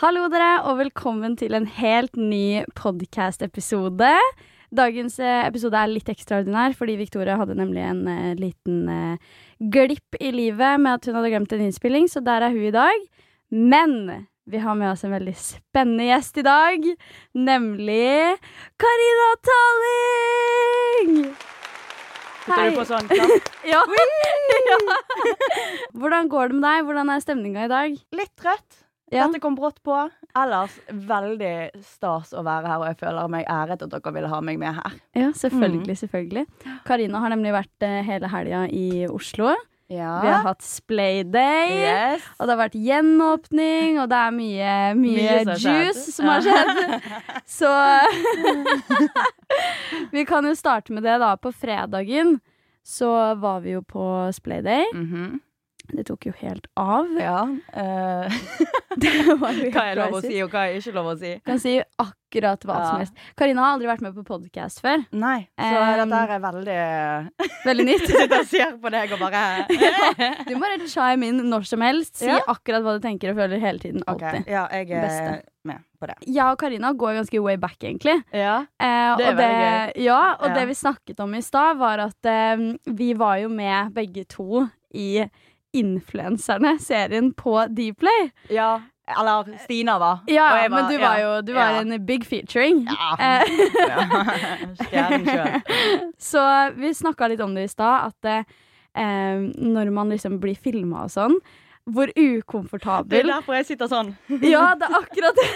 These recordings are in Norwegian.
Hallo dere, og velkommen til en helt ny podcast-episode. Dagens eh, episode er litt ekstraordinær, fordi Victoria hadde nemlig en uh, liten uh, glipp i livet med at hun hadde glemt en innspilling, så der er hun i dag. Men vi har med oss en veldig spennende gjest i dag, nemlig Karina Talling! Putter du på sånn? Ja. ja. Hvordan går det med deg? Hvordan er stemninga i dag? Litt trøtt. Ja. Dette kom brått på. Ellers veldig stas å være her, og jeg føler meg æret at dere ville ha meg med her. Ja, selvfølgelig, selvfølgelig. Karina har nemlig vært eh, hele helga i Oslo. Ja. Vi har hatt Splayday. Yes. Og det har vært gjenåpning, og det er mye, mye, Mye juice som har skjedd. Så Vi kan jo starte med det, da. På fredagen så var vi jo på Splayday. Mhm. Det tok jo helt av. Ja. Uh, Det var jo hva er lov å si, og hva er ikke lov å si? Kan si akkurat hva som helst. Karina har aldri vært med på podkast før. Nei. Så Um, dette er veldig Veldig nytt. Sitter og ser på deg og bare Du må rett chime inn når som helst. Si Ja. akkurat hva du tenker og føler hele tiden. Alltid. Okay. Ja, jeg er Beste. med på det. Jeg og Karina går ganske way back, egentlig. Ja. uh, Det er veldig det, veldig ja, og Ja. det vi snakket om i stad, var at uh, vi var jo med begge to i Influenserne, serien på Dplay. ja. Eller Stina var. Ja, jeg men du var jo du var Ja. en big featuring. Ja. Eh, så vi snakka litt om det i stad, at eh, eh, når man liksom blir filma og sånn, hvor ukomfortabel Det er derfor jeg sitter sånn. Ja, det er akkurat det.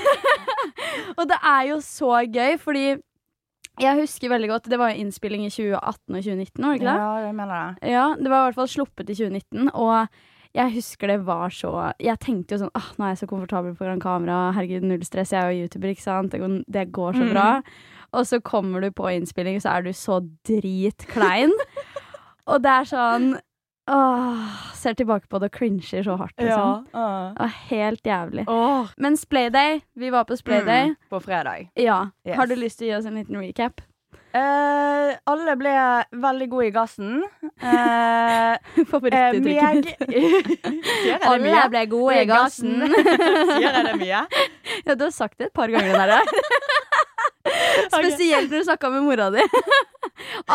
og det er jo så gøy, fordi jeg husker veldig godt Det var jo innspilling i 2018 og 2019, var det ikke det? Ja, jeg mener det. Ja, det var i hvert fall sluppet i 2019, og jeg husker det var så Jeg tenkte jo sånn ah, nå er jeg så komfortabel foran kamera, herregud, null stress, jeg er jo YouTuber, ikke sant, det går, det går så Mm. bra. Og så kommer du på innspilling, så er du så dritklein. og det er sånn Åh, ser tilbake på det og cringer så hardt, liksom. Ja. Det var helt jævlig. Oh. Men Splayday, vi var på Splayday. Mm, på fredag. Ja. Yes. Har du lyst til å gi oss en liten recap? Eh, alle ble veldig gode i gassen. Eh, eh, Favorittuttrykket jeg det Alle ble gode i gassen. Sier jeg det mye? ja, du har sagt det et par ganger. Den der. Spesielt når du snakka med mora di.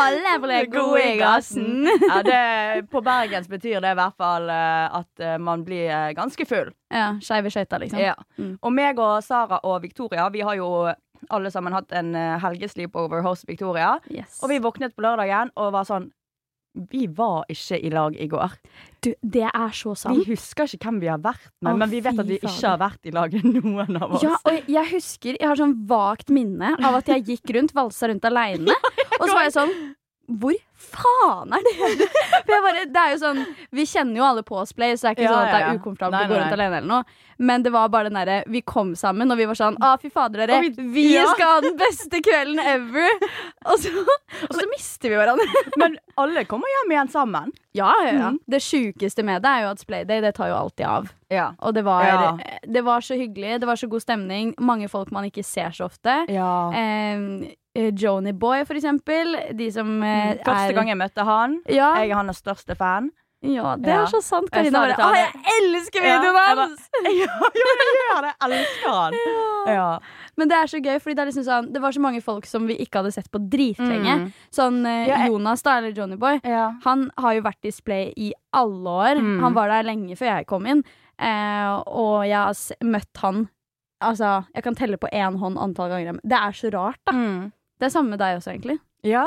Alle ble gode i gassen. Ja, det, på bergensk betyr det i hvert fall eh, at eh, man blir eh, ganske full. Ja, Skeive skøyter, liksom. Ja. Mm. Og meg og Sara og Victoria, vi har jo alle sammen hatt en helgesleep helgesleepover hos Victoria. Yes. Og vi våknet på lørdagen og var sånn Vi var ikke i lag i går. Du, det er så sant. Vi husker ikke hvem vi har vært med, Å, men vi vet at vi ikke har vært i lag, noen av oss. Ja, og jeg husker Jeg har sånn vagt minne av at jeg gikk rundt, valsa rundt aleine. Og så var jeg sånn Hvor faen er det? Bare, det er jo sånn Vi kjenner jo alle på oss Play, så det er ikke Ja, sånn at det er ukomfortabelt Nei, å gå rundt alene eller noe. Men det var bare den derre Vi kom sammen, og vi var sånn Å, fy fader, dere. Vi, vi- ja. skal ha den beste kvelden ever. Og så, og så mister vi hverandre. Men alle kommer hjem igjen sammen. Ja, ja, ja. Mm. Det sjukeste med det er jo at Splayday, det tar jo alltid av. Ja. Og det var, Ja. det var så hyggelig, det var så god stemning. Mange folk man ikke ser så ofte. ja. Eh, eh, Joni Boy, for eksempel. De som eh, Mm, Første gang jeg møtte han. ja, Jeg er hans største fan. ja, det er så sant. Karina Jeg, jeg elsker Ja, videoen hans! ja, jeg gjør det! Jeg elsker han. Ja. Men det er så gøy, fordi det liksom sånn Det var så mange folk som vi ikke hadde sett på dritlenge. Mm. Sånn eh, Jonas, da, eller Johnny Boy. Ja. Han har jo vært display i alle år. Mm. Han var der lenge før jeg kom inn. Eh, og jeg har møtt han Altså, jeg kan telle på én hånd antall ganger. Det er så rart, da. Mm. Det er samme med deg også, egentlig. Ja.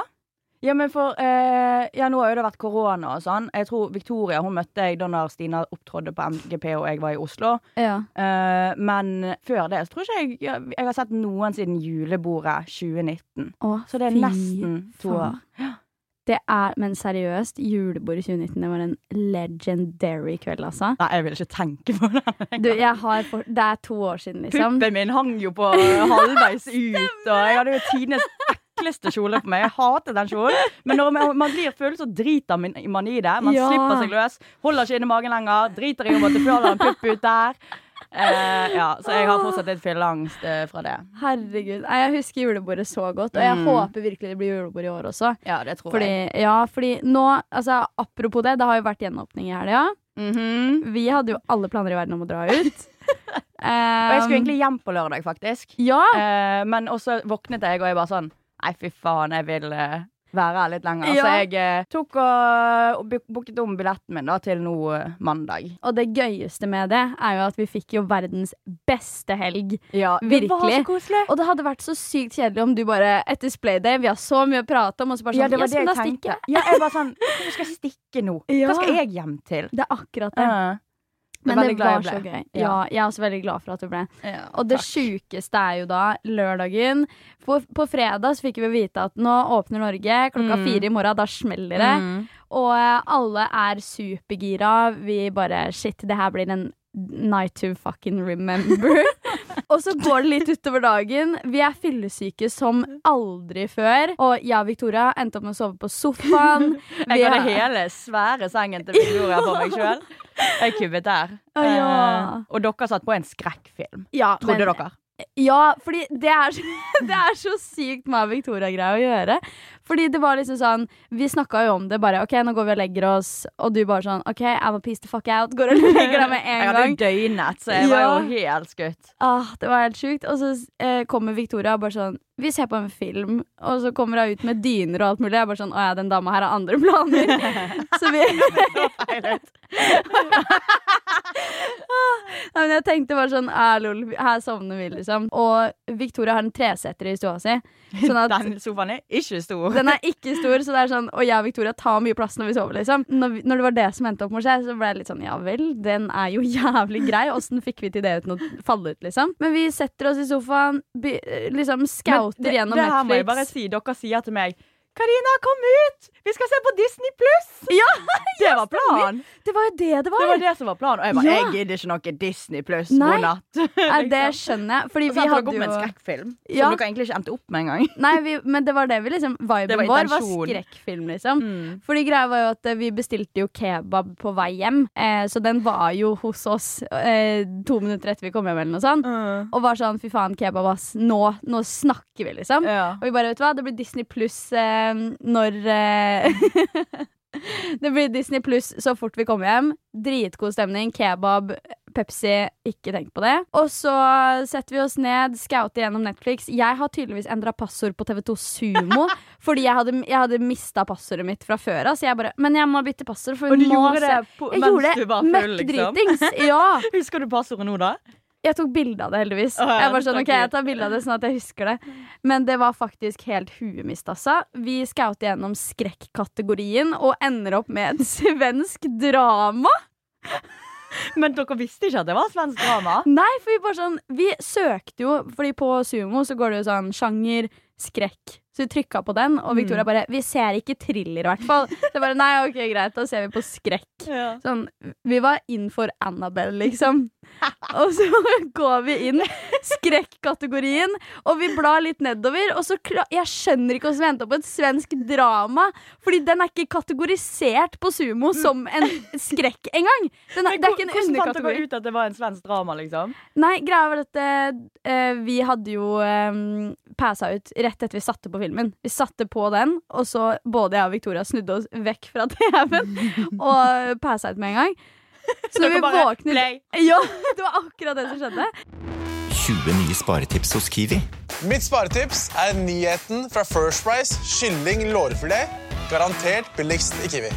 Ja, men for eh, Ja, nå har jo det vært korona og sånn. Jeg tror Victoria hun møtte jeg da når Stina opptrådte på MGP og jeg var i Oslo. Ja. Eh, men før det så tror ikke jeg jeg, jeg har sett noen siden julebordet 2019. Å, Så det er fy nesten to faen. år. Det er, men seriøst, julebordet 2019 det var en legendary kveld, altså. Nei, jeg vil ikke tenke på det. Du, jeg har for, det er to år siden, liksom. Puppen min hang jo på halvveis ut, og jeg hadde jo tidenes ekleste kjole på meg. Jeg hater den kjolen. Men når man, blir full, så driter man, i det. Man Ja. slipper seg løs. Holder ikke inne magen lenger. Driter i om at det føler en pupp ut der. Eh, ja, så jeg har fortsatt litt fylleangst eh, fra det. Herregud. Jeg husker julebordet så godt, og jeg Mm. håper virkelig det blir julebord i år også. Ja, det tror Fordi, jeg. ja, fordi nå, altså apropos det, det har jo vært gjenåpning i helga. Mhm. Vi hadde jo alle planer i verden om å dra ut. Og jeg skulle Um, egentlig hjem på lørdag, faktisk. Ja! Eh, men også våknet jeg, og jeg bare sånn Nei, fy faen, jeg vil eh, være her litt lenger. Ja. Så jeg eh, tok og, og booket om billetten min da til nå eh, mandag. Og det gøyeste med det er jo at vi fikk jo verdens beste helg. Ja, Virkelig. Det var så koselig. Og det hadde vært så sykt kjedelig om du bare etter Splayday Vi har så mye å prate om, og så bare sånn Ja, det var det jeg tenkte. Ja, jeg bare sånn Hvorfor skal jeg stikke nå? Hva skal jeg hjem til? Det er akkurat det. Ja. Men det var så gøy. Ja. Ja, jeg er også veldig glad for at du ble. Ja, Og det sjukeste er jo da lørdagen. På, på fredag så fikk vi vite at nå åpner Norge klokka Mm. fire i morgen. Da smeller det. Mm. Og eh, alle er supergira. Vi bare Shit, det her blir en night to fucking remember. og så går det litt utover dagen. Vi er fyllesyke som aldri før. Og jeg og Victoria endte opp med å sove på sofaen. Vi Jeg hadde er- hele svære sengen til Victoria for meg sjøl. Jeg kubbet der. Ah, ja. Eh, og dere satt på en skrekkfilm. ja, Trodde men- dere? Ja, fordi det er, det er så sykt meg og Victoria-greie å gjøre. Fordi det var liksom sånn Vi snakka jo om det bare. OK, nå går vi og legger oss. Og du bare sånn OK, I'm a piece the fuck out. Går og legger deg med en hadde Jeg jo døgnet, så jeg var jo helt skutt. Ah, det var helt sjukt. Og så eh, kommer Victoria og bare sånn Vi ser på en film. Og så kommer hun ut med dyner og alt mulig. Jeg bare sånn Å ja, den dama her har andre planer. så vi Nei, men jeg tenkte bare sånn ah, lol, her sovner vi, liksom. Og Victoria har en treseter i stua si. Sånn at Den sofaen er ikke stor. Den er ikke stor, så det er sånn Og jeg og Victoria tar mye plass når vi sover, liksom. Når, når det var det som endte opp med å skje, så ble jeg litt sånn ja vel, den er jo jævlig grei. Åssen fikk vi til det uten å falle ut, liksom? Men vi setter oss i sofaen, by, liksom scouter det, gjennom det her må jeg bare si. Dere sier til meg Karina, kom ut! Vi skal se på Disney pluss! Ja, Det var planen. det var jo det det var. Det var! det som var planen. Og jeg bare, Ja. jeg gidder ikke noe Disney pluss. God natt. Det skjønner jeg. Fordi vi hadde opp med en skrekkfilm Ja. som dere egentlig ikke endte opp med engang. Nei, vi, men det var det vi liksom Viben var vår var skrekkfilm, liksom. Mm. Fordi greia var jo at eh, vi bestilte jo kebab på vei hjem, eh, så den var jo hos oss eh, to minutter etter vi kom hjem, eller noe sånt. Og var sånn fy faen, kebab, ass. Nå, nå snakker vi, liksom. Ja. Og vi bare, vet du hva, det blir Disney pluss eh, når eh, Det blir Disney pluss så fort vi kommer hjem. Dritgod stemning. Kebab, Pepsi. Ikke tenk på det. Og så setter vi oss ned, scouter gjennom Netflix. Jeg har tydeligvis endra passord på TV2 Sumo fordi jeg hadde, jeg hadde mista passordet mitt fra før av. Så jeg bare Men jeg må bytte passord, for Og vi du må gjorde se det på, Jeg gjorde du det var full, liksom? møkkdritings. Ja. Husker du passordet nå, da? Jeg tok bilde av det, heldigvis. Oh, ja, jeg bare sånn, ok, jeg tar bilde av det sånn at jeg husker det. Men det var faktisk helt huemist, altså. Vi scouter gjennom skrekkategorien og ender opp med et svensk drama. Men dere visste ikke at det var svensk drama? Nei, for vi bare sånn Vi søkte jo, fordi på Sumo så går det jo sånn sjanger, skrekk. Så vi trykka på den, og Victoria bare 'Vi ser ikke thriller, i hvert fall'. Så bare nei, ok, greit, da ser vi på skrekk. Ja. Sånn, vi var inn for Annabelle, liksom. Og så går vi inn skrekkategorien, og vi blar litt nedover. Og så Jeg skjønner ikke hvordan vi endte opp på et svensk drama. Fordi den er ikke kategorisert på Sumo som en skrekk engang. Den er, det er ikke en Hvordan fant dere ut at det var en svensk drama, liksom? Nei, greia var at uh, vi hadde jo um, passa ut rett etter vi satte på filmen. Vi satte på den, og så både jeg og Victoria snudde oss vekk fra TV-en og passa ut med en gang. Så når vi våknet play. Ja, det var akkurat det som skjedde. 20 nye sparetips hos Kiwi. Mitt sparetips er nyheten fra First Price kylling lårfilet. Garantert billigst i Kiwi.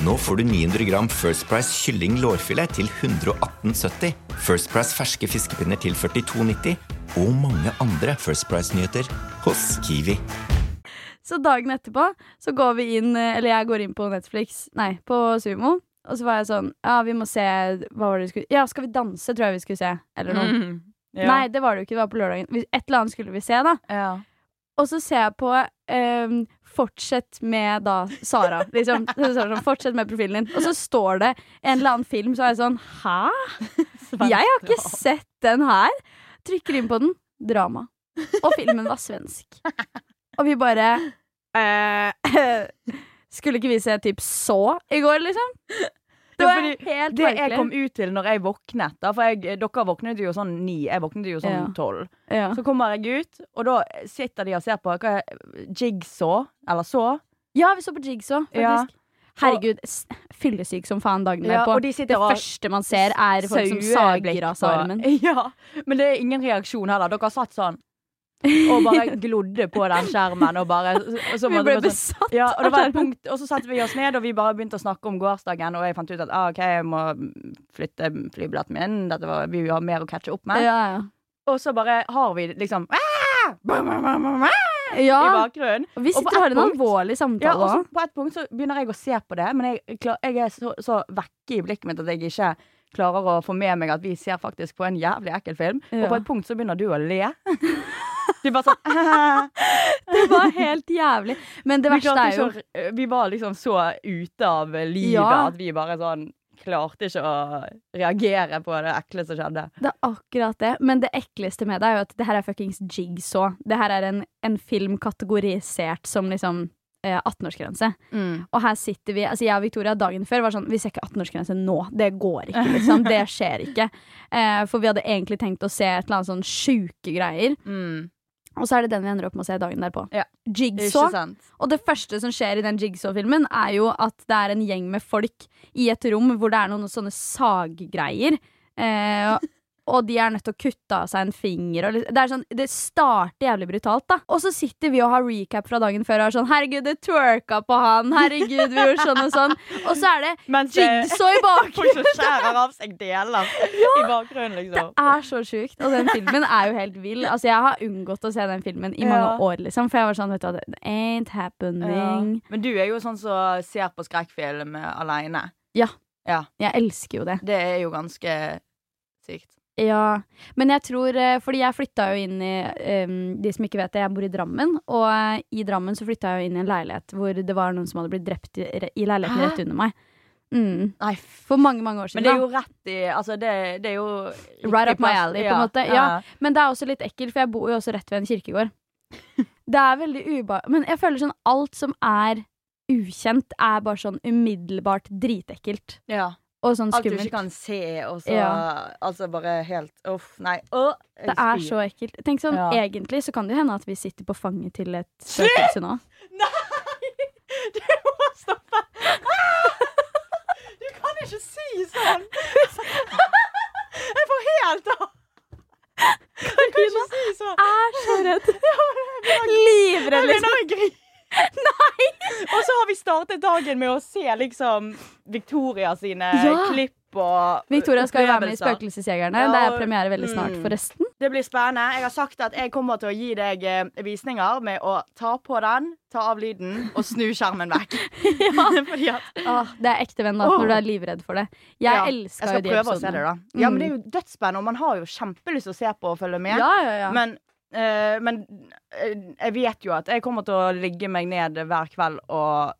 Nå får du 900 gram First Price kylling lårfilet til 118,70. First Price ferske fiskepinner til 42,90. Og mange andre First Price-nyheter hos Kiwi. Så dagen etterpå så går vi inn, eller jeg går inn på Netflix, nei, på Sumo. Og så var jeg sånn Ja, vi må se Hva var det vi skulle Ja, Skal vi danse, tror jeg vi skulle se. Eller noe. Mm. Ja. Nei, det var det jo ikke. Det var på lørdagen. Et eller annet skulle vi se, da. Ja. Og så ser jeg på ehm, Fortsett med da Sara. Liksom. Sånn, Fortsett med profilen din. Og så står det en eller annen film, så er jeg sånn Hæ? Jeg har ikke sett den her. Trykker inn på den. Drama. Og filmen var svensk. Og vi bare eh, Skulle ikke vi se typ så i går, liksom? Det var helt Det jeg kom ut til når jeg våknet da, For jeg, dere våknet jo sånn ni, jeg våknet jo sånn tolv. Ja. Så kommer jeg ut, og da sitter de og ser på hva er Jigsaw, eller så. ja, vi så på Jigsaw, faktisk. Ja. Herregud, fyllesyk som faen dagen Ja, derpå. de det første man ser, er folk som sager av seg armen. Ja, men det er ingen reaksjon heller. Dere har satt sånn og bare glodde på den skjermen og bare og så Vi ble sånn, besatt ja, og, det var et punkt, og så satte vi oss ned, og vi bare begynte å snakke om gårsdagen, og jeg fant ut at ah, OK, jeg må flytte flybilletten min. Dette var, vi har mer å catche opp med. Ja, ja. Og så bare har vi liksom ah! Ah! i bakgrunnen. Og vi sitter og har en alvorlig Ja, samtale og så på et punkt så begynner jeg å se på det, men jeg, jeg er så, så vekke i blikket mitt at jeg ikke klarer å få med meg at vi ser faktisk på en jævlig ekkel film. Ja. Og på et punkt så begynner du å le. Du bare sånn Det var helt jævlig. Men det verste er jo vi var liksom så ute av livet Ja. at vi bare sånn klarte ikke å reagere på det ekle som skjedde. Det er akkurat det. Men det ekleste med det er jo at det her er fuckings Jigsaw. Det her er en, en film kategorisert som liksom eh, 18-årsgrense. Og her sitter vi Altså jeg og Victoria dagen før var sånn Vi ser ikke 18-årsgrense nå. Det går ikke, liksom. Det skjer ikke. Eh, for vi hadde egentlig tenkt å se et eller annet sånn sjuke greier. Mm. Og så er det den vi ender opp med å se dagen derpå. Ja. Jigsaw. Og det første som skjer i den Jigsaw-filmen, er jo at det er en gjeng med folk i et rom hvor det er noen sånne saggreier. Eh, og de er nødt til å kutte av seg en finger. Det, er sånn, det starter jævlig brutalt, da. Og så sitter vi og har recap fra dagen før og er sånn Herregud, det twerka på han. Herregud, vi gjorde sånn og sånn. Og så er det Jigsaw i folk bakgrunnen. som skjærer av seg deler i bakgrunnen, liksom. Det er så sjukt. Og den filmen er jo helt vill. Altså, jeg har unngått å se den filmen i mange Ja. år, liksom. For jeg var sånn, vet du det ain't happening. Men du er jo sånn som ser på skrekkfilm aleine. Jeg elsker jo det. Det er jo ganske sykt. Ja, men jeg tror eh, Fordi jeg flytta jo inn i um, De som ikke vet det, jeg bor i Drammen. Og eh, i Drammen så flytta jeg jo inn i en leilighet hvor det var noen som hadde blitt drept i, i leiligheten Hæ? rett under meg. Mm. Nei, For mange, mange år siden. Men det er jo rett i Altså, det, det er jo Right up my alley, på en måte. Ja. Men det er også litt ekkelt, for jeg bor jo også rett ved en kirkegård. Det er veldig uba... Men jeg føler sånn alt som er ukjent, er bare sånn umiddelbart dritekkelt. ja. Og sånn Alt du ikke kan se, og så Ja. Altså bare helt Uff, nei. Åh, Det er så ekkelt. Tenk sånn, Ja. Egentlig så kan det jo hende at vi sitter på fanget til et spøkelse nå. Nei! Du må stoppe! Du kan ikke si sånn! Jeg får helt av! Du kan ikke si sånn. er så redd. Jeg Livredd, liksom. begynner å grine. Nei! Og så har vi startet dagen med liksom Victoria sine Ja. klipp og Victoria skal jo være med i. Spøkelsesjegerne. Ja, det er premiere veldig snart, Mm. forresten. Det blir spennende. Jeg har sagt at jeg kommer til å gi deg eh, visninger med å ta på den, ta av lyden og snu skjermen vekk. Fordi at Åh, det er ekte venn da, når du er livredd for det. Jeg Ja, elska jeg jo skal de prøve å se det, da. Ja, Mm. men det er jo dødsspennende, og man har jo kjempelyst til å se på og følge med. Ja, ja, ja. Men, Uh, men uh, jeg vet jo at jeg kommer til å ligge meg ned hver kveld og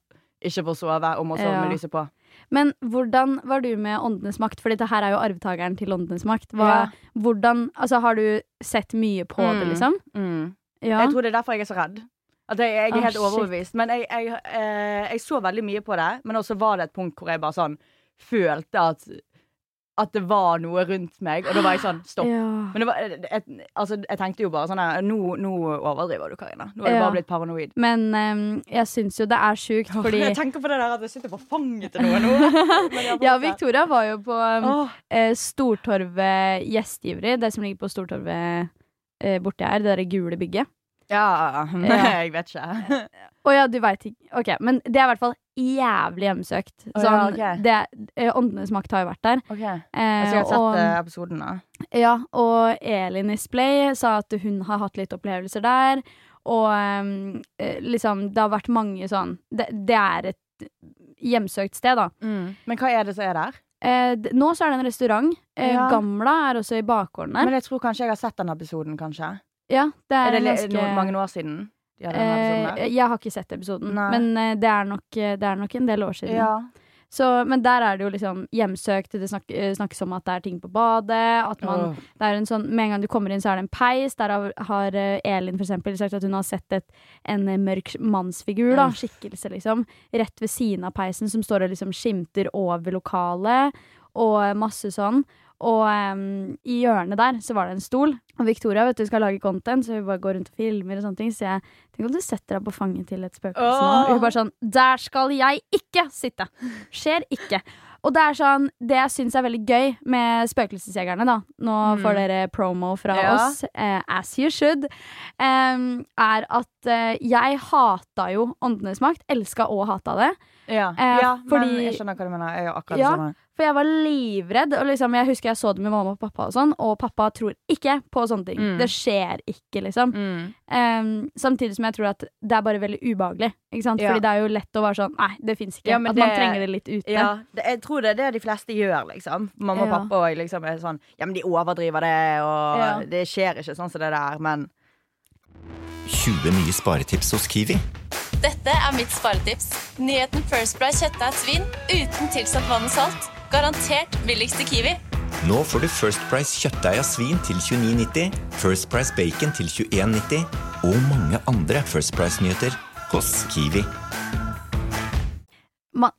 ikke få sove og må sove Ja. med lyset på. Men hvordan var du med Åndenes makt? For dette her er jo arvtakeren til Åndenes makt. Hva, Ja. hvordan, altså, har du sett mye på det, Mm. liksom? Mm. Ja. Jeg tror det er derfor jeg er så redd. At jeg, jeg er Ah, helt shit. overbevist. Men jeg, jeg, eh, jeg så veldig mye på det, men også var det et punkt hvor jeg bare sånn følte at at det var noe rundt meg, og da var jeg sånn stopp. Ja. Men det var, jeg, altså, jeg tenkte jo bare sånn her Nå, nå overdriver du, Karina. Nå er du Ja. bare blitt paranoid. Men um, jeg syns jo det er sjukt, fordi Jeg tenker på det der at jeg sitter på fanget til noen nå. Ja. Victoria var jo på um, oh. eh, Stortorvet gjestgiveri, det som ligger på Stortorvet eh, borti her, det derre gule bygget. ja, jeg vet ikke. Å ja, du veit ikke. Ok, men det er i hvert fall jævlig hjemsøkt. Å ja, okay. det, eh, Åndenes makt har jo vært der. Ok, Eh, Jeg har sett og, eh, episoden, da. ja, og Elin Isplay sa at hun har hatt litt opplevelser der. Og liksom, det har vært mange sånn Det, det er et hjemsøkt sted, da. Men hva er det som er der? Eh, nå så er det en restaurant. Eh, Ja. Gamla er også i bakgården der. Men jeg tror kanskje jeg har sett den episoden, kanskje. Ja, det er, Er det ganske no, mange år siden? der? Eh, jeg har ikke sett episoden, Nei. men eh, det, er nok, eh, det er nok en del år siden. Ja. Så, men der er det jo liksom hjemsøkt. Det snak, eh, snakkes om at det er ting på badet. At man, oh. det er en sånn, med en gang du kommer inn, så er det en peis. Der har, har Elin for eksempel sagt at hun har sett et, en mørk mannsfigur, da, skikkelse, liksom, rett ved siden av peisen, som står og liksom skimter over lokalet. Og masse sånn. Og um, i hjørnet der så var det en stol. Og Victoria vet du, skal lage content, så hun bare går rundt og filmer. og sånne ting Så jeg tenker om du setter deg på fanget til et spøkelse nå. Og hun bare sånn Der skal jeg ikke sitte! Skjer ikke. Og det er sånn, det jeg syns er veldig gøy med Spøkelsesjegerne, da Nå får dere promo fra Ja. oss, eh, as you should, um, er at eh, jeg hata jo Åndenes makt. Elska og hata det. Ja, Eh, ja fordi- men jeg skjønner hva du mener. Jeg er akkurat Ja. sånn. For jeg var livredd. Og liksom, jeg husker jeg så det med mamma og pappa, og sånn Og pappa tror ikke på sånne ting. Mm. Det skjer ikke, liksom. Mm. Um, samtidig som jeg tror at det er bare veldig ubehagelig. Ikke sant? Ja. Fordi det er jo lett å være sånn Nei, det fins ikke. Ja, at at man trenger det litt ute. Ja, det, jeg tror det er det de fleste gjør, liksom. Mamma og pappa og liksom er sånn Ja, men de overdriver det, og Ja. det skjer ikke sånn som det der, men 20 nye sparetips hos Kiwi. Dette er mitt sparetips. Nyheten First Price kjøttdeigsvin uten tilsatt vann og salt. Garantert billigst i Kiwi. Nå får du First Price kjøttdeig av svin til 29,90, First Price bacon til 21,90 og mange andre First Price-nyheter hos Kiwi. Man,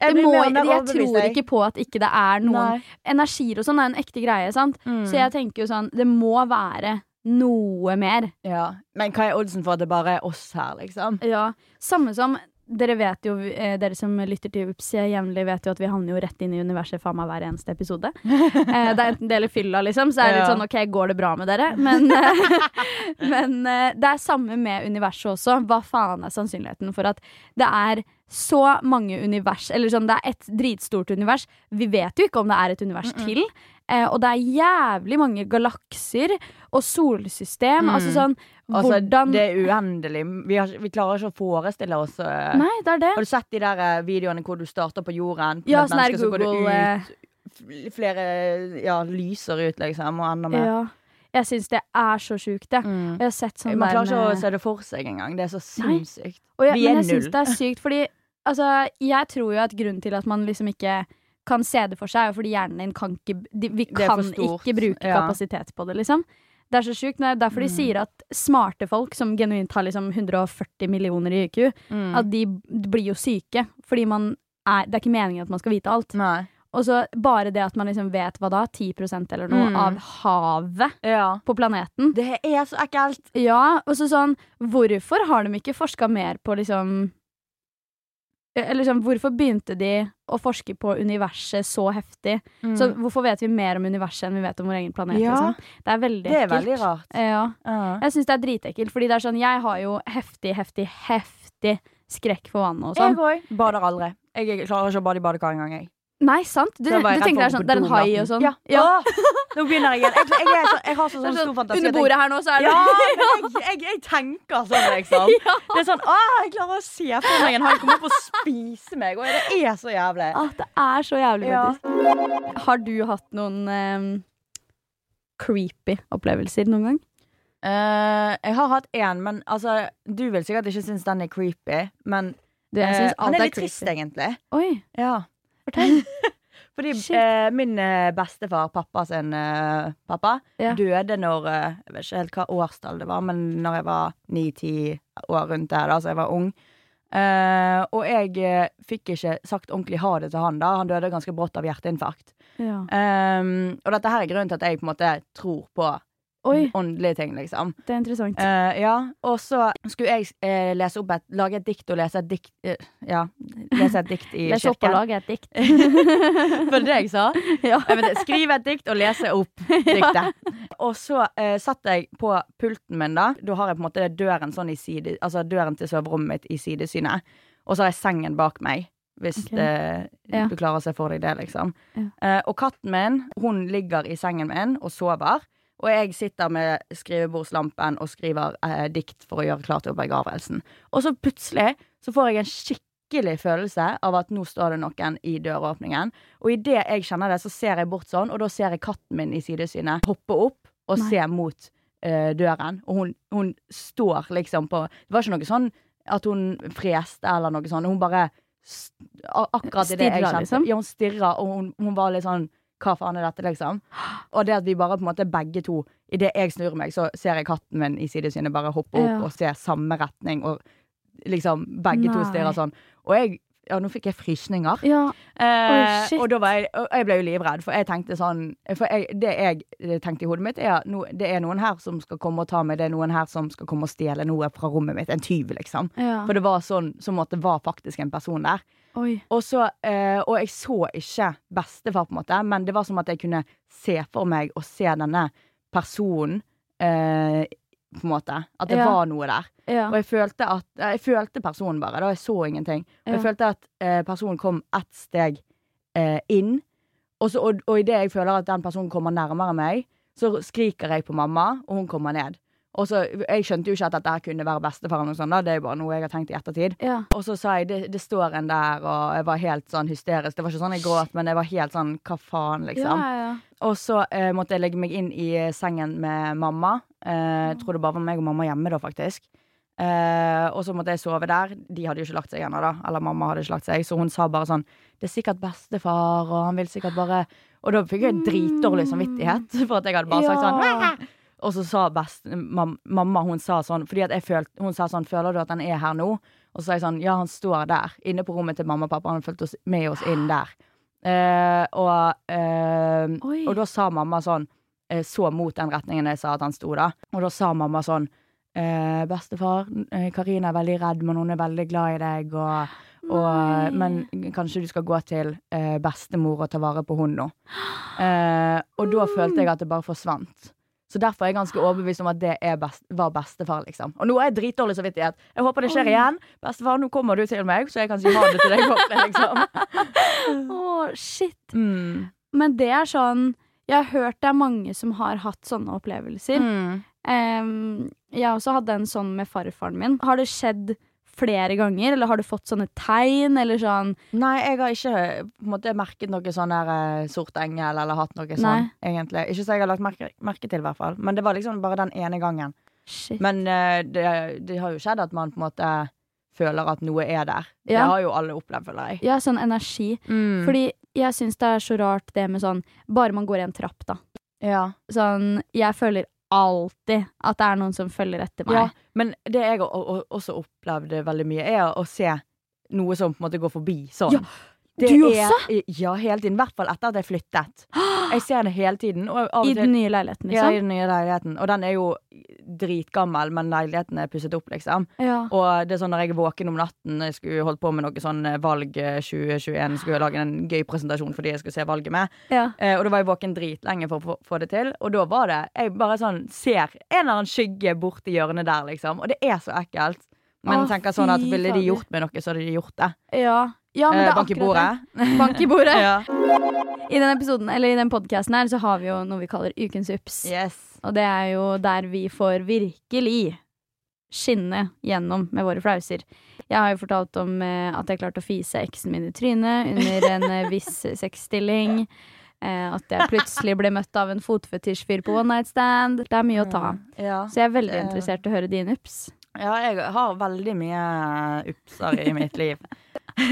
Jeg det må, jeg tror ikke på at ikke det er noen Nei. Energier og sånn er en ekte greie, sant? Mm. Så jeg tenker jo sånn Det må være noe mer. Ja. Men hva er oddsen for at det bare er oss her, liksom? Ja, Samme som dere vet jo, eh, dere som lytter til Ups jevnlig, vet jo at vi havner jo rett inn i universet faen meg hver eneste episode. Eh, det er enten det eller fylla, liksom, så er det litt sånn OK, går det bra med dere? Men, eh, men eh, det er samme med universet også. Hva faen er sannsynligheten for at det er så mange univers Eller sånn, det er et dritstort univers. Vi vet jo ikke om det er et univers til. Eh, og det er jævlig mange galakser og solsystem. Mm. Altså sånn Altså, Hvordan Det er uendelig. Vi, har, vi klarer ikke å forestille oss eh, Nei, det er det. Har du sett de der eh, videoene hvor du starter på jorden? Ja, med sånn er mennesker, så eh, ut Flere ja, lyser ut, liksom, og enda mer. Ja. Jeg syns det er så sjukt, det. Mm. Jeg har sett sånn Man klarer ikke å se det for seg engang. Det er så sinnssykt. Jeg, Vi er men jeg syns det er sykt, fordi altså, jeg tror jo at grunnen til at man liksom ikke kan se det for seg, er fordi hjernen din kan ikke Vi kan ikke bruke kapasitet på det, liksom. Det er så sjukt. Det er derfor de Mm. sier at smarte folk som genuint har liksom 140 millioner i IQ, Mm. at de blir jo syke. Fordi man er Det er ikke meningen at man skal vite alt. Nei. Og så bare det at man liksom vet hva da, 10% eller noe, Mm. av havet Ja. på planeten. Det er så ekkelt. Ja, og så sånn Hvorfor har de ikke forska mer på liksom Eller sånn, hvorfor begynte de å forske på universet så heftig? Så hvorfor vet vi mer om universet enn vi vet om vår egen planet? Mm. Ja. Liksom? Det er veldig det er veldig rart. Ja. Ja. Jeg syns det er dritekkelt, fordi det er sånn Jeg har jo heftig, heftig, heftig skrekk for vannet og Jeg sånn. òg. Bader aldri. Jeg klarer ikke å bade i badekar engang. Jeg. Nei, sant? Du, du tenker det er sånn Det er en hai og sånn? Ja. Åh, nå begynner jeg igjen. Jeg, jeg, jeg, så, jeg har så Det er sånn stor fantasi. Under bordet her nå, så er det Ja, jeg, tenker sånn, liksom. Det er sånn Å, jeg klarer å se for meg en hai komme opp og spise meg, og det er så jævlig. Ah, det er så jævlig, Ja. Har du hatt noen ehm, creepy opplevelser noen gang? Uh, jeg har hatt én, men altså Du vil sikkert ikke synes den er creepy, men Du, jeg eh, synes han alt er er litt trist, egentlig. Oi, Ja. Fortell. Fordi eh, min eh, bestefar, pappa sin eh, pappa, Ja. døde når eh, Jeg vet ikke helt hva årstall det var, men når jeg var ni-ti år rundt der, da, så jeg var ung. Eh, og jeg eh, fikk ikke sagt ordentlig ha det til han da. Han døde ganske brått av hjerteinfarkt. Ja. Um, og dette her er grunnen til at jeg på en måte tror på Oi, åndelige ting, liksom. det er interessant. Uh, ja, og så skulle jeg uh, lese opp et, lage et dikt og lese et dikt uh, Ja, lese et dikt i kirken Lese opp og lage et dikt. Var det det jeg sa? ja. Skrive et dikt og lese opp diktet. Og så satt jeg på pulten min, da. Da har jeg på en måte døren sånn i side Altså døren til soverommet mitt i sidesynet. Og så har jeg sengen bak meg. Hvis okay. det, Ja. du klarer å se for deg det, liksom. Ja. Uh, og katten min, hun ligger i sengen min og sover. Og jeg sitter med skrivebordslampen og skriver eh, dikt for å gjøre klart til begravelsen. Og så plutselig så får jeg en skikkelig følelse av at nå står det noen i døråpningen. Og idet jeg kjenner det, så ser jeg bort sånn, og da ser jeg katten min i sidesynet hoppe opp og Nei. se mot eh, døren. Og hun, hun står liksom på Det var ikke noe sånn at hun freste eller noe sånt. Hun bare Akkurat i det jeg kjente. liksom? Ja, hun stirra, og hun, hun var litt sånn hva faen er dette, liksom? Og det at vi bare på en måte begge to Idet jeg snur meg, så ser jeg katten min i sidesynet bare hoppe opp Ja. og se samme retning, og liksom begge to Nei. stirrer sånn. Og jeg Ja, nå fikk jeg frysninger. Ja. Eh, oh, og da var jeg, og jeg ble jo livredd, for jeg tenkte sånn For jeg, det jeg tenkte i hodet mitt, er at no, det er noen her som skal komme og ta meg, det er noen her som skal komme og stjele noe fra rommet mitt. En tyv, liksom. ja. For det var sånn som at det var faktisk en person der. Og, så, eh, og jeg så ikke bestefar, på en måte, men det var som at jeg kunne se for meg å se denne personen eh, på en måte. At det Ja. var noe der. Ja. Og jeg følte at Jeg følte personen bare, da. Jeg så ingenting. Og jeg følte at eh, personen kom ett steg eh, inn, og, så, og, og idet jeg føler at den personen kommer nærmere meg, så skriker jeg på mamma, og hun kommer ned. Og så, Jeg skjønte jo ikke at dette kunne være bestefar, og sånn da. det er jo bare noe jeg har tenkt i ettertid. ja. Og så sa jeg det, det står en der, og jeg var helt sånn hysterisk. Det var ikke sånn jeg gråt, men jeg var helt sånn hva faen, liksom. Ja, ja. Og så eh, måtte jeg legge meg inn i eh, sengen med mamma. Eh, jeg tror det bare var meg og mamma hjemme da, faktisk. Eh, og så måtte jeg sove der. De hadde jo ikke lagt seg ennå, da. Eller mamma hadde ikke lagt seg. Så hun sa bare sånn Det er sikkert bestefar, og han vil sikkert bare Og da fikk jeg dritdårlig samvittighet for at jeg hadde bare sagt sånn! Og så sa best, mam, mamma hun sa sånn Fordi at jeg følte, Hun sa sånn Føler du at han er her nå? Og så sa jeg sånn Ja, han står der. Inne på rommet til mamma og pappa. Han fulgte oss med oss inn der. Eh, og, eh, og da sa mamma sånn eh, Så mot den retningen jeg sa at han sto, da. Og da sa mamma sånn eh, Bestefar, eh, Karina er veldig redd, men hun er veldig glad i deg, og, og Men kanskje du skal gå til bestemor og ta vare på hun nå. Og da følte jeg at det bare forsvant. Så derfor er jeg ganske overbevist om at det best, var bestefar, liksom. Og nå er jeg dritdårlig samvittighet. Jeg håper det skjer igjen. Bestefar, nå kommer du til meg, så jeg kan si ha det til deg ordentlig, liksom. Å, shit. Mm. Men det er sånn Jeg har hørt det er mange som har hatt sånne opplevelser. Mm. Um, jeg også hadde en sånn med farfaren min. Har det skjedd flere ganger, eller har du fått sånne tegn, eller sånn Nei, jeg har ikke på en måte, merket noe sånn der eh, sort engel, eller hatt noe sånn, egentlig. Ikke så jeg har lagt merke, merke til, i hvert fall. Men det var liksom bare den ene gangen. Shit. Men uh, det, det har jo skjedd at man på en måte føler at noe er der. Det har jo alle opplevd, føler jeg. Ja, sånn energi. Mm. Fordi jeg syns det er så rart det med sånn Bare man går i en trapp, da. ja. Sånn Jeg føler alltid at det er noen som følger etter meg. ja. Men det jeg også opplevde veldig mye, er å se noe som på en måte går forbi sånn. Ja, Det du er- også? Ja, hele tiden. I hvert fall etter at jeg flyttet. Jeg ser det hele tiden. Og og I den nye leiligheten, Ja, i liksom? den nye leiligheten. Og den er jo dritgammel, men leiligheten er pusset opp, liksom. Ja. Og det er sånn når jeg er våken om natten, jeg skulle holdt på med noe sånn eh, valg eh, 2021, skulle jeg lage en gøy presentasjon for de jeg skulle se valget med. ja. Eh, og da var jeg våken dritlenge for å få- det til. Og da var det Jeg bare sånn ser en eller annen skygge borti hjørnet der, liksom. Og det er så ekkelt. Men Åh, tenker sånn at ville de gjort med noe, så hadde de gjort det. Ja. Ja, men det Eh, er bank i bordet. Bank i bordet. ja. I den episoden, eller i den podkasten her, så har vi jo noe vi kaller Ukens ups. Yes. Og det er jo der vi får virkelig skinne gjennom med våre flauser. Jeg har jo fortalt om eh, at jeg klarte å fise eksen min i trynet under en eh, viss sexstilling. Eh, at jeg plutselig ble møtt av en fotfetisjfyr på one night stand. Det er mye å ta av. Ja. Så jeg er veldig interessert i å høre dine ups. ja, jeg har veldig mye upser i mitt liv.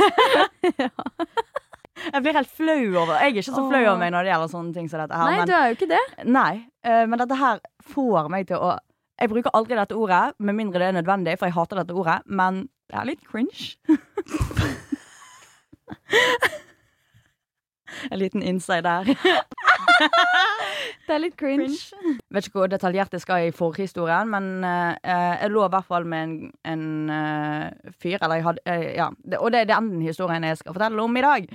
Jeg blir helt flau over Jeg er ikke så flau over meg når det gjelder sånne ting som dette her. Nei, men, du er jo ikke det. nei, eh, men dette her får meg til å Jeg bruker aldri dette ordet, med mindre det er nødvendig, for jeg hater dette ordet, men det er litt cringe. En liten inside der. Det er litt cringe. Vet ikke hvor detaljert jeg skal i forhistorien, men uh, jeg lå i hvert fall med en, en uh, fyr, eller jeg hadde uh, Ja. Det, og det er den historien jeg skal fortelle om i dag.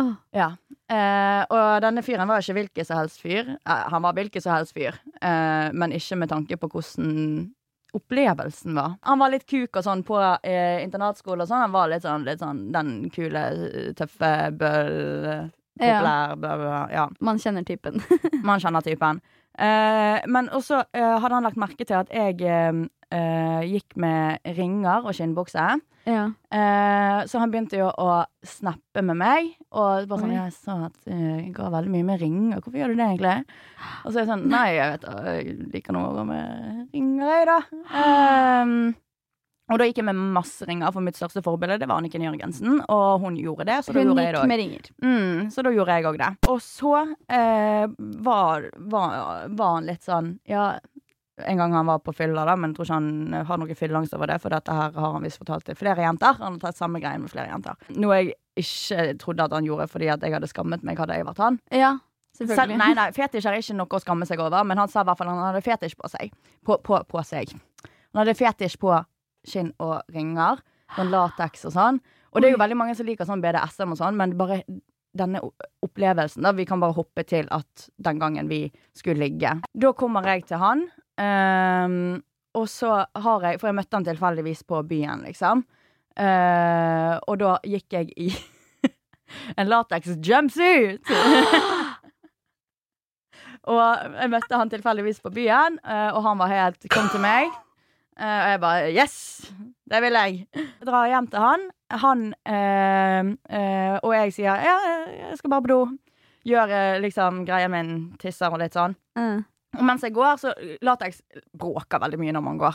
Oh. Ja. Og denne fyren var ikke hvilken som helst fyr. Han var hvilken som helst fyr, men ikke med tanke på hvordan opplevelsen var. Han var litt kuk og sånn på eh, internatskole og sånn. Han var litt sånn, litt sånn den kule, tøffe, bøll Populær, bøll, ja. Man kjenner typen. Man kjenner typen. Uh, men også uh, hadde han lagt merke til at jeg eh, gikk med ringer og skinnbukse. ja. Så han begynte jo å snappe med meg. Og bare sånn, Oi. jeg sa at jeg går veldig mye med ringer. Hvorfor gjør du det egentlig? Og så er jeg sånn Nei, jeg vet jeg liker nå å gå med ringer, jeg, da. Ehm, og da gikk jeg med masse ringer, for mitt største forbilde det var Anniken Jørgensen. Og hun gjorde det, så da gjorde jeg det med ringer. Mm, så da gjorde jeg òg det. Og så eh, var, var, var han litt sånn Ja, en gang han var på fylla, da, men jeg tror ikke han har noe fylleangst over det, for dette her har han visst fortalt til flere jenter. Han har tatt samme greien med flere jenter. Noe jeg ikke trodde at han gjorde fordi at jeg hadde skammet meg, hadde jeg vært han. Ja, Selv, selvfølgelig. nei, nei, fetisj er ikke noe å skamme seg over, men han sa i hvert fall han hadde fetisj på seg. På, på, på seg. Han hadde fetisj på skinn og ringer, sånn lateks og sånn. Og det er jo veldig mange som liker sånn BDSM og sånn, men bare denne opplevelsen, da, vi kan bare hoppe til at den gangen vi skulle ligge. Da kommer jeg til han, um, og så har jeg For jeg møtte han tilfeldigvis på byen, liksom. Uh, og da gikk jeg i en lateks jumpsuit. og jeg møtte han tilfeldigvis på byen, eh, og han var helt 'kom til meg'. Eh, og jeg bare 'yes, det vil jeg'. Jeg drar hjem til han. Han eh, eh, og jeg sier 'ja, jeg skal bare på do'. Gjør liksom greia min, tisser og litt sånn. Mm. Og mens jeg går, så Latex bråker veldig mye når man går.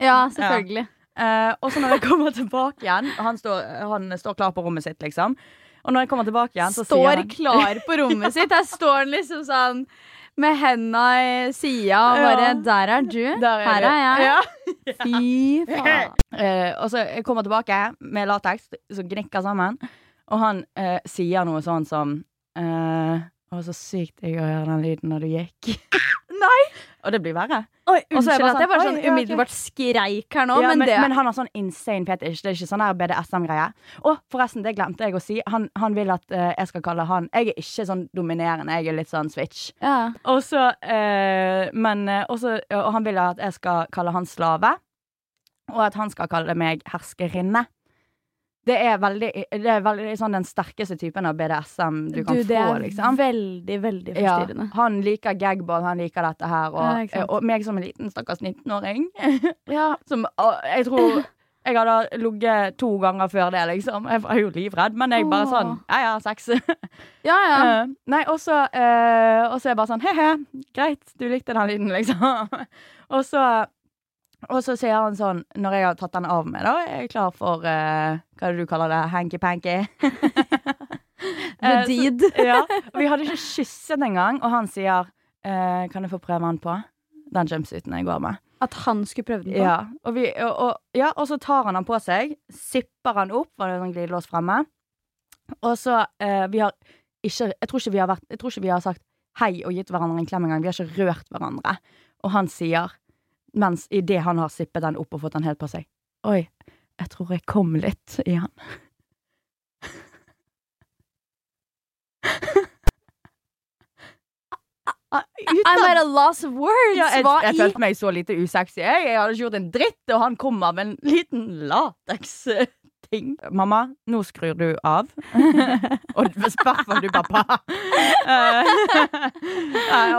Ja, selvfølgelig. Eh, og så når jeg kommer tilbake igjen han står, han står klar på rommet sitt, liksom. Og når jeg kommer tilbake igjen, så sier han Står klar på rommet sitt. Der står han liksom sånn med henda i sida og bare Ja. 'Der er du. Der Her er jeg.' Ja. Fy faen. Eh, og så jeg kommer tilbake med lateks som gnikker sammen, og han eh, sier noe sånn som eh, 'Å, så sykt digg å høre den lyden når du gikk'. Nei! Og det blir verre. Oi, er jeg unnskyld bare at jeg bare sånn, sånn oi, umiddelbart skreik her nå, Ja, men, men, det men han har sånn insane fetish. Det er ikke sånn her BDSM-greie. Og forresten, det glemte jeg å si. Han, han vil at uh, jeg skal kalle han Jeg er ikke sånn dominerende, jeg er litt sånn switch. ja. Og så uh, Men uh, også, Og han vil at jeg skal kalle han slave. Og at han skal kalle meg herskerinne. Det er veldig, det er veldig sånn den sterkeste typen av BDSM du kan du, det få, er liksom. veldig, veldig Ja, han liker gagball, han liker dette her. Og, ja, og meg som en liten stakkars 19-åring. Ja. Som jeg tror jeg hadde ligget to ganger før det, liksom. Jeg var jo livredd, men jeg bare sånn Ja ja, sex. ja, ja. Uh, nei, og så uh, er jeg bare sånn he-he, greit, du likte den lyden, liksom. og så og så sier han sånn, når jeg har tatt den av meg, da, er jeg klar for uh, Hva er det du kaller det? Hanky-panky? The Eh, så- deed. ja. Og vi hadde ikke kysset engang, og han sier uh, Kan jeg få prøve den på? Den jumpsuiten jeg går med. At han skulle prøve den på. Ja, og, vi, og, og, ja, og så tar han den på seg, sipper han opp, var det er sånn glidelås fremme. Og så uh, Vi har ikke jeg tror ikke vi har vært Jeg tror ikke vi har sagt hei og gitt hverandre en klem engang. Vi har ikke rørt hverandre. Og han sier, mens idet han har sippet den opp og fått den helt på seg Oi, jeg tror jeg kom litt i han. I'm at a loss of words. Ja, jeg, jeg følte meg så lite usexy. Jeg, jeg hadde ikke gjort en dritt, og han kom av en liten lateks-ting. Mamma, nå skrur du av. og i hvert fall du, pappa.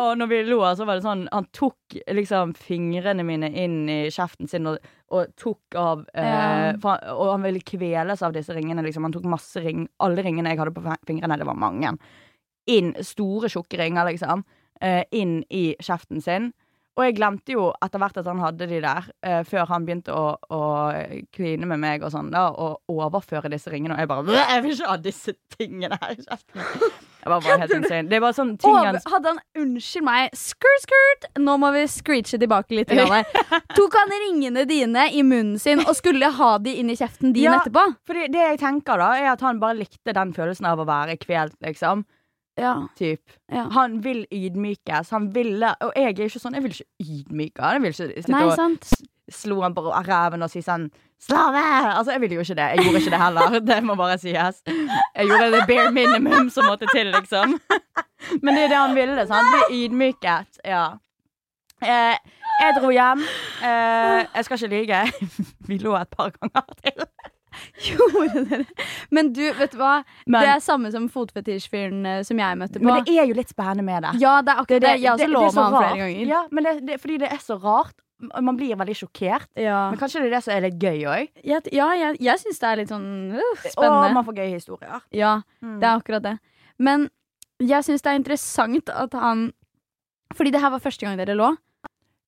Og når vi lo, så var det sånn Han tok liksom fingrene mine inn i kjeften sin og, og tok av eh, for Og han ville kveles av disse ringene. Liksom. Han tok masse ring Alle ringene jeg hadde på fingrene, det var mange. Inn, store, tjukke ringer, liksom eh, inn i kjeften sin. Og jeg glemte jo etter hvert at han hadde de der, uh, før han begynte å, å kline med meg og sånn, da, og overføre disse ringene. Og jeg bare Jeg vil ikke ha disse tingene her i kjeften. Jeg var bare helt insane. Det var sånn ting han hadde han Unnskyld meg, skurt, skurt! Nå må vi screeche tilbake litt. Tok han ringene dine i munnen sin og skulle ha de inn i kjeften din Ja. etterpå? Fordi det jeg tenker, da, er at han bare likte den følelsen av å være kvelt, liksom. Ja. Typ. ja. Han vil ydmykes. Han ville Og jeg er ikke sånn. Jeg vil ikke ydmyke han. Jeg vil ikke sitte Nei, og sant? slo han på ræven og si sånn 'slave'! Altså, jeg ville jo ikke det. Jeg gjorde ikke det heller. Det må bare sies. Jeg gjorde det bare minimum som måtte til, liksom. Men det er det han ville. Så han ble ydmyket. Ja. Eh, jeg dro hjem. Eh, jeg skal ikke lyge. Vi lå et par ganger til. Gjorde dere? Men du, vet du hva? Men, det er samme som fotfetisjfyren eh, som jeg møtte på. men det er jo litt spennende med det. ja, det er akkurat det. Jeg har også lå er med han flere ganger. Ja, men det, det, fordi det er så rart. Man blir veldig sjokkert. Ja, Men kanskje det er det som er litt gøy òg. ja, jeg, jeg syns det er litt sånn uh, Og man får gøye historier. Ja, Mm. det er akkurat det. Men jeg syns det er interessant at han Fordi det her var første gang dere lå.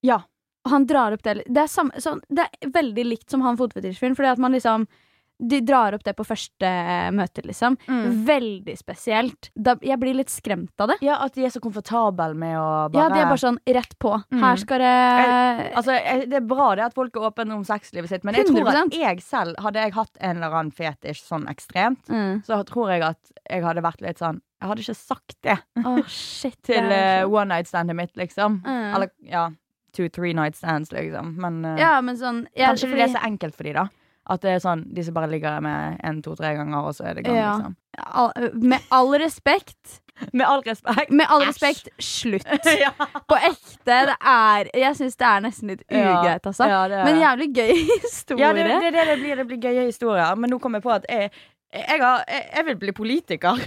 Ja. Og han drar opp det Det er, samme, så, det er veldig likt som han fotfetisjfyren. Fordi at man liksom De drar opp det på første møte, liksom. Mm. Veldig spesielt. Da, jeg blir litt skremt av det. Ja, At de er så komfortable med å bare Ja, de er bare sånn rett på. Mm. Her skal det Altså, jeg- Det er bra det at folk er åpne om sexlivet sitt, men jeg tror 100%. at jeg selv, hadde jeg hatt en eller annen fetisj sånn ekstremt, mm. så tror jeg at jeg hadde vært litt sånn Jeg hadde ikke sagt det oh, shit. til eh, one night standet mitt, liksom. Mm. Eller ja, two, three night stands, liksom. Men uh, Ja, men sånn jeg, kanskje fordi- det er så enkelt for de da. At det er sånn, som bare ligger med en, to, tre ganger, og så er det gang, Ja. liksom. all, Med all respekt Med all respekt. Med all respekt, slutt. ja. På ekte. Det er Jeg syns det er nesten litt ugreit, altså. Ja, det, Men jævlig gøy historie. ja, det, det, det, det, blir, det blir gøye historier. Men nå kom jeg på at jeg, jeg, har, jeg, jeg vil bli politiker.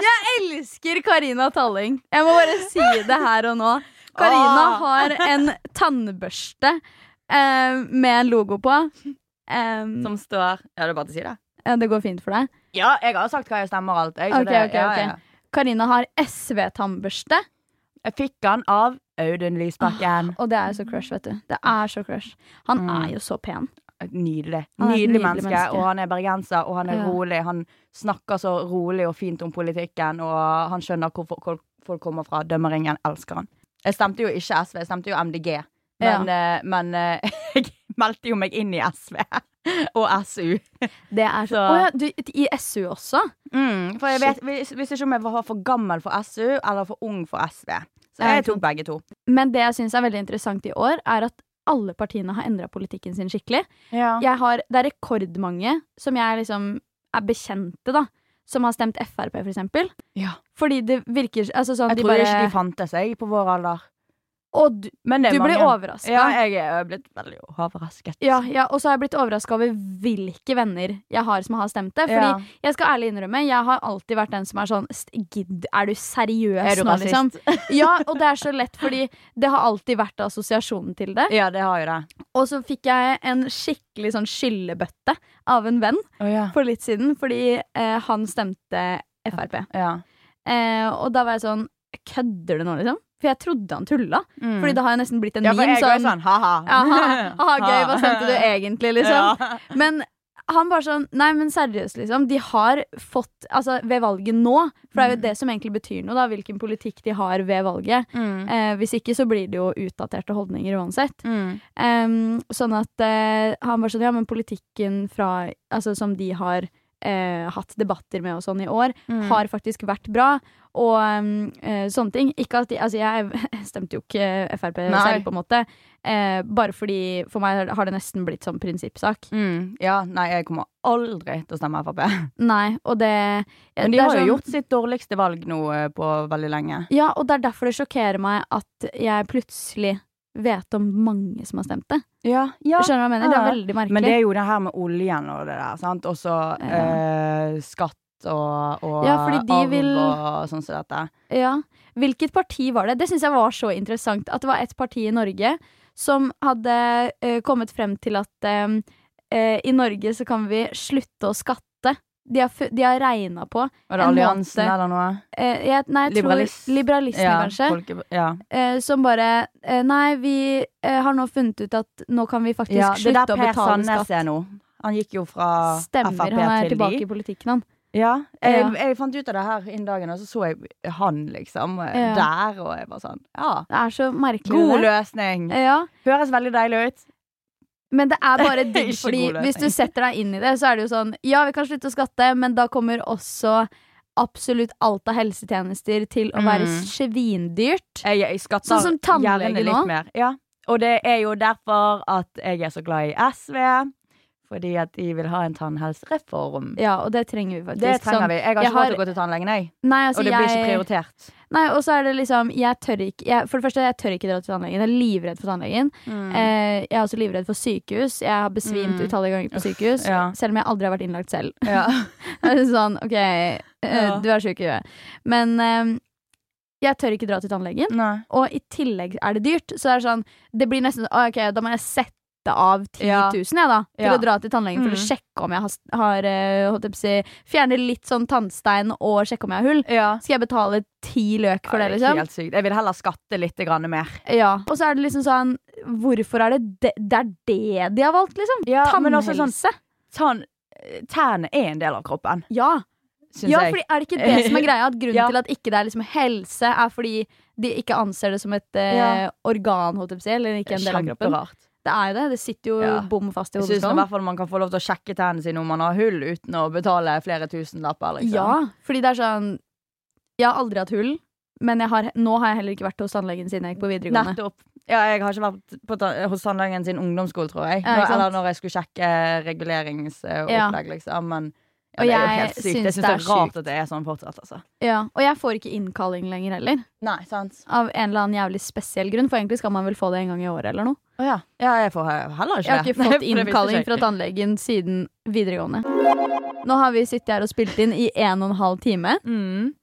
Jeg elsker Karina Talling. Jeg må bare si det her og nå. Karina ah. har en tannbørste eh, med en logo på. Um, Som står Ja, det er bare til å si det. ja, det går fint for deg. Ja, jeg har sagt hva jeg stemmer og alt. Jeg, okay, Ok, det, okay. ja, ok. ja. Karina har SV-tannbørste, Jeg fikk den av Audun Lysbakken. og det er så crush, vet du. Det er så crush. Han Mm. er jo så pen. Nydelig. Er et Nydelig nydelig menneske, menneske. og han er bergenser, og han er Ja. rolig. Han snakker så rolig og fint om politikken, og han skjønner hvor folk, folk kommer fra. Dømmeringen elsker han. Jeg stemte jo ikke SV, jeg stemte jo MDG. Men, eh, men uh, jeg meldte jo meg inn i SV og SU. Det er så Så- Oh, ja, du, I SU også? Mm, for jeg vet, vis- visste ikke om jeg var for gammel for SU eller for ung for SV. Så jeg tok begge to. Men det jeg syns er veldig interessant i år, er at alle partiene har endra politikken sin skikkelig. Ja. Har, det er rekordmange som jeg liksom er bekjente, da. Som har stemt Frp, for eksempel. Ja. Fordi det virker altså sånn Jeg de tror bare, ikke de fantes, jeg, på vår alder. Og du, du blir mange. overraska. Ja, jeg er blitt veldig overrasket. Ja, ja, og så har jeg blitt overraska over hvilke venner jeg har som har stemt det. Fordi Ja. jeg skal ærlig innrømme, jeg har alltid vært den som er sånn "St- Gidd, er du seriøs Er du nå, liksom? Ja, og det er så lett, fordi det har alltid vært assosiasjonen til det. Ja, det har jo det. Og så fikk jeg en skikkelig sånn skyllebøtte av en venn oh, ja. for litt siden, fordi eh, han stemte Frp. ja. Eh, og da var jeg sånn Kødder du nå, liksom? For jeg trodde han tulla. Mm. Fordi det har jo nesten blitt en ja, meme. jeg Sånn, sånn ha-ha. Aha, aha, gøy, hva sendte du egentlig, liksom? Ja. Men han bare sånn Nei, men seriøst, liksom. De har fått Altså, ved valget nå, for det er jo Mm. det som egentlig betyr noe, da, hvilken politikk de har ved valget. Mm. Eh, hvis ikke så blir det jo utdaterte holdninger uansett. Mm. Em, sånn at eh, han var sånn Ja, men politikken fra Altså som de har eh, hatt debatter med og sånn i år, Mm. har faktisk vært bra. Og eh, sånne ting. Ikke at de, altså jeg stemte jo ikke Frp Nei. selv, på en måte. Eh, bare fordi For meg har det nesten blitt sånn prinsippsak. Mm. Ja, nei, jeg kommer aldri til å stemme Frp. Nei, og det Men de det har jo sånn- gjort sitt dårligste valg nå eh, på veldig lenge. Ja, og det er derfor det sjokkerer meg at jeg plutselig vet om mange som har stemt det. Ja, ja. Skjønner du hva jeg mener? Det er veldig merkelig. Men det er jo det her med oljen og det der, sant. Også eh, skatt og, og Ja, arv vil- og sånn som dette. Ja. Hvilket parti var det? Det syns jeg var så interessant. At det var et parti i Norge som hadde eh, kommet frem til at eh, eh, i Norge så kan vi slutte å skatte. De har, de har regna på Var det Alliansen måte- eller noe? eh, jeg, Nei, jeg Liberalist. tror Liberalistene, Ja, kanskje. folke- ja. Eh, som bare eh, Nei, vi eh, har nå funnet ut at nå kan vi faktisk ja, betale skatt Det der å Per Sandnes er nå. Han gikk jo fra Stemmer. Frp Han er tilbake de. i politikken, han. Ja, jeg, jeg fant ut av det her innen dagen, og så så jeg han liksom eh, der, og jeg var sånn Ja, Det er så merkelig. god løsning! Ja, Høres veldig deilig ut. Men det er bare digg, fordi hvis du setter deg inn i det, så er det jo sånn Ja, vi kan slutte å skatte, men da kommer også absolutt alt av helsetjenester til å være Mm. svindyrt. Jeg, jeg skatter Sånn som tannlege nå. Ja. Og det er jo derfor at jeg er så glad i SV. Fordi at de vil ha en tannhelsereform. Ja, og det trenger vi faktisk. Det trenger vi. Jeg har jeg ikke råd til å gå til tannlegen, jeg. Nei, altså, Og det blir ikke prioritert. Nei, og så er det liksom Jeg tør ikke jeg, For det første, jeg tør ikke dra til tannlegen. Jeg er livredd for tannlegen. Eh, jeg er også livredd for sykehus. Jeg har besvimt Mm. utallige ganger på sykehus. ja. Selv om jeg aldri har vært innlagt selv. Ja. Er sånn, ok, eh, Ja. du er syk i huet. Men eh, jeg tør ikke dra til tannlegen. Nei. Og i tillegg er det dyrt. Så er det sånn Det blir nesten Ok, da må jeg sette sette av 10 Ja. 000 jeg, da, til Ja. å dra til tannlegen for å Mm. sjekke om jeg har, har eh, jeg på å Fjerne litt sånn tannstein og sjekke om jeg har hull. Ja. Skal jeg betale ti løk for det, liksom? Helt sykt. Jeg vil heller skatte litt grann mer. Ja. Og så er det liksom sånn Hvorfor er det det, det er det de har valgt, liksom? Ja, Tannhelse. sånn- Tann, tærne er en del av kroppen, ja. Synes ja, jeg. fordi er det ikke det som er greia? At grunnen Ja. til at ikke det er liksom helse, er fordi de ikke anser det som et eh, Ja. organ, holdt jeg på å si, eller ikke en del av kroppen? Kjemperart. Det er jo det. Det sitter jo Ja. bom fast i Jeg syns i hvert fall man kan få lov til å sjekke tennene sine om man har hull, uten å betale flere tusenlapper. Liksom. Ja, fordi det er sånn Jeg har aldri hatt hull, men har, nå har jeg heller ikke vært hos tannlegen siden jeg gikk på videregående. Nettopp. Ja, jeg har ikke vært på hos tannlegen siden ungdomsskolen, tror jeg. Ja. Eller når jeg skulle sjekke reguleringsopplegg, liksom. Men Og det er jo helt sykt. syns Jeg syns det er rart at det er sånn fortsatt, altså. Ja, og jeg får ikke innkalling lenger heller. Nei, sant. Av en eller annen jævlig spesiell grunn, for egentlig skal man vel få det en gang i året eller noe. Oh, ja. ja. Jeg får heller ikke Jeg har ikke fått innkalling fra tannlegen siden videregående. Nå har vi sittet her og spilt inn i en og en halv time. Mm.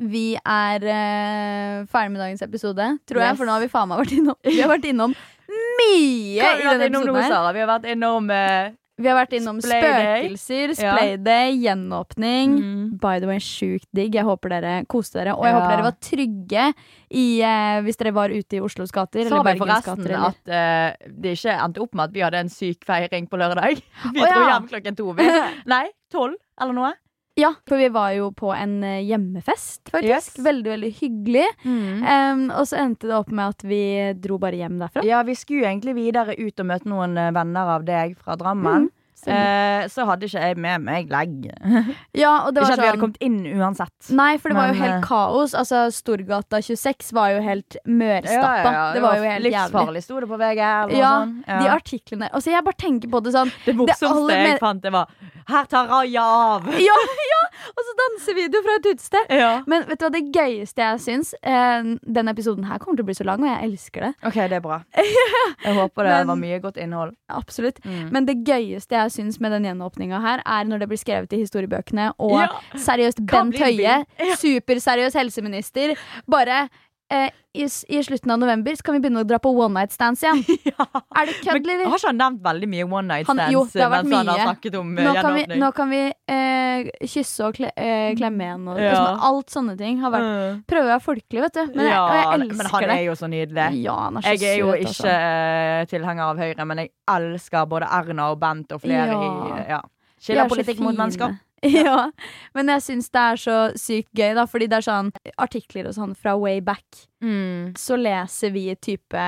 Vi er uh, ferdig med dagens episode, tror jeg, Yes. for nå har vi faen meg vært innom Vi har vært innom mye Vi har i vært denne innom noe episoden her. Sara? Vi har vært innom eh, Vi har vært innom Splay spøkelser, spøkelser, Ja. splayday, gjenåpning. mm. By the way, sjukt digg. Jeg håper dere koste dere. Og jeg Ja. håper dere var trygge i, eh, hvis dere var ute i Oslos gater. Så eller vi Bergens forresten at eh, det ikke endte opp med at vi hadde en syk feiring på lørdag? Vi oh, dro ja. hjem klokken to. Nei, tolv eller noe. Ja, for vi var jo på en eh, hjemmefest, faktisk. Yes. Mm. Veldig, veldig hyggelig. Em, og så endte det opp med at vi dro bare hjem derfra. Ja, vi skulle egentlig videre ut og møte noen eh, venner av deg fra Drammen. Mm. Eh, så hadde ikke jeg med meg legg. ja, det Ikke at vi hadde sånn kommet inn uansett. Nei, for det var jo helt kaos. Altså, Storgata 26 var jo helt mørstappa. Det var jo helt jævlig. Livsfarlig sto det på VG. Eller Ja, noe sånt. De artiklene Altså, jeg bare tenker på det sånn det morsomste det jeg fant, det var Her tar Raja av! Ja, ja! Og så dansevideo fra et utested. Ja. Men vet du hva det gøyeste jeg syns? Eh, denne episoden her kommer til å bli så lang, og jeg elsker det. OK, det er bra. Jeg håper det Men- var mye godt innhold. Absolutt. Mm. Men det gøyeste jeg syns med den gjenåpninga her, er når det blir skrevet i historiebøkene, og Ja. seriøst Bent Høie. Superseriøs helseminister, bare eh, i, I slutten av november så kan vi begynne å dra på one night stands igjen. Er det kødd, eller? har ikke han nevnt veldig mye one night Han- stands jo, det har vært mye. har om eh, Nå kan vi, nå kan vi eh, kysse og kle, eh, klemme igjen. Og, Ja. liksom, alt sånne ting. Har vært, Mm. prøver å være folkelig, vet du. Men jeg, ja, og jeg men han det. er jo så nydelig. Ja, han er så Jeg er jo søt, ikke altså. tilhenger av Høyre, men jeg elsker både Erna og Bent og flere Ja. i ja. Skiller er politikk mot mennesker. Ja, men jeg syns det er så sykt gøy, da, fordi det er sånn artikler og sånn fra way back. Mm. Så leser vi type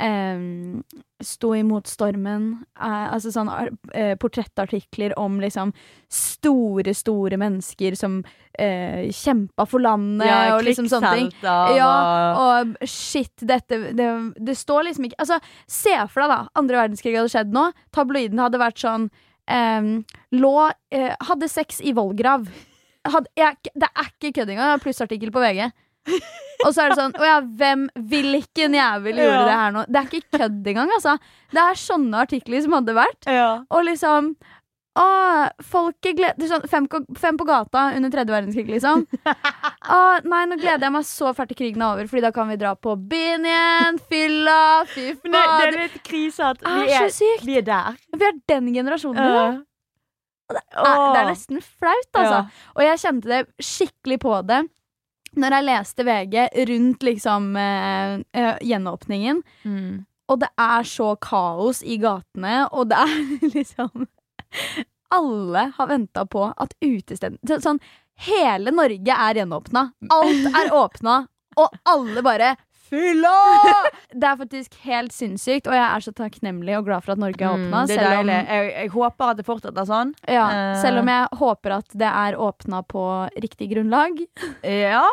Um, Stå imot stormen. Uh, altså sånn eh, portrettartikler om liksom store, store mennesker som uh, kjempa for landet Ja, og liksom sånne ting. Ja, og og shit, dette det, det står liksom ikke Altså, se for deg, da. Andre verdenskrig hadde skjedd nå. Tabloidene hadde vært sånn em, Lå eh, Hadde sex i vollgrav. Hadde, jeg, det er ikke kødd engang. det er Plussartikkel på VG. Og så er det sånn Å ja, hvem Hvilken jævel gjorde Ja. det her nå? Det er ikke kødd engang, altså. Det er sånne artikler som hadde vært. ja. Og liksom Å, folket gleder sånn, fem, fem på gata under tredje verdenskrig, liksom. Å, nei, nå gleder jeg meg så fælt til krigen er over, Fordi da kan vi dra på byen igjen. Fylla, fy faen. det, det er litt krise at vi er er, vi er der. Vi er den generasjonen. Nei, det er nesten flaut, altså. Ja. Og jeg kjente det skikkelig på det når jeg leste VG rundt liksom eh, gjenåpningen. Mm. Og det er så kaos i gatene, og det er liksom Alle har venta på at utestedene Sånn, hele Norge er gjenåpna. Alt er åpna, og alle bare Fylla! Det er faktisk helt sinnssykt, og jeg er så takknemlig og glad for at Norge er åpna. Mm, om- Jeg, jeg håper at det fortsetter sånn. ja, uh... selv om jeg håper at det er åpna på riktig grunnlag. Ja.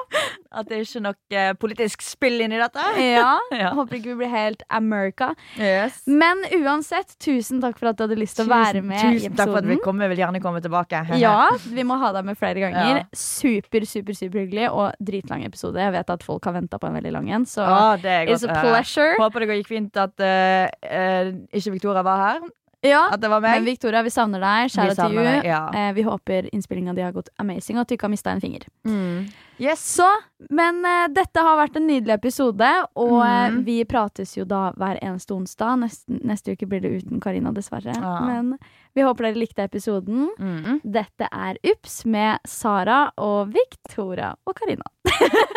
At det er ikke noe eh, politisk spill inni dette. Ja, Ja. Håper ikke vi blir helt America. Yes. Men uansett, tusen takk for at du hadde lyst til å være med i tusen takk for at vi kom. Jeg vil gjerne komme tilbake. Ja, vi må ha deg med flere ganger. Ja. Super, super, hyggelig og dritlang episode. Jeg vet at folk har venta på en veldig lang en, så Er it's a pleasure. høre. Håper det gikk fint at uh, eh, ikke Victoria var her. Ja, at det var men. Victoria, vi savner deg. Vi Kjære til savner you. deg, ja. Eh, vi håper innspillinga di har gått amazing, og at du ikke har mista en finger. Mm. Yes. Så, men eh, dette har vært en nydelig episode, og eh, Mm. vi prates jo da hver eneste onsdag. Neste, neste uke blir det uten Karina, dessverre. Ja. Men vi håper dere likte episoden. Mm. Dette er Ups med Sara og Victoria og Karina.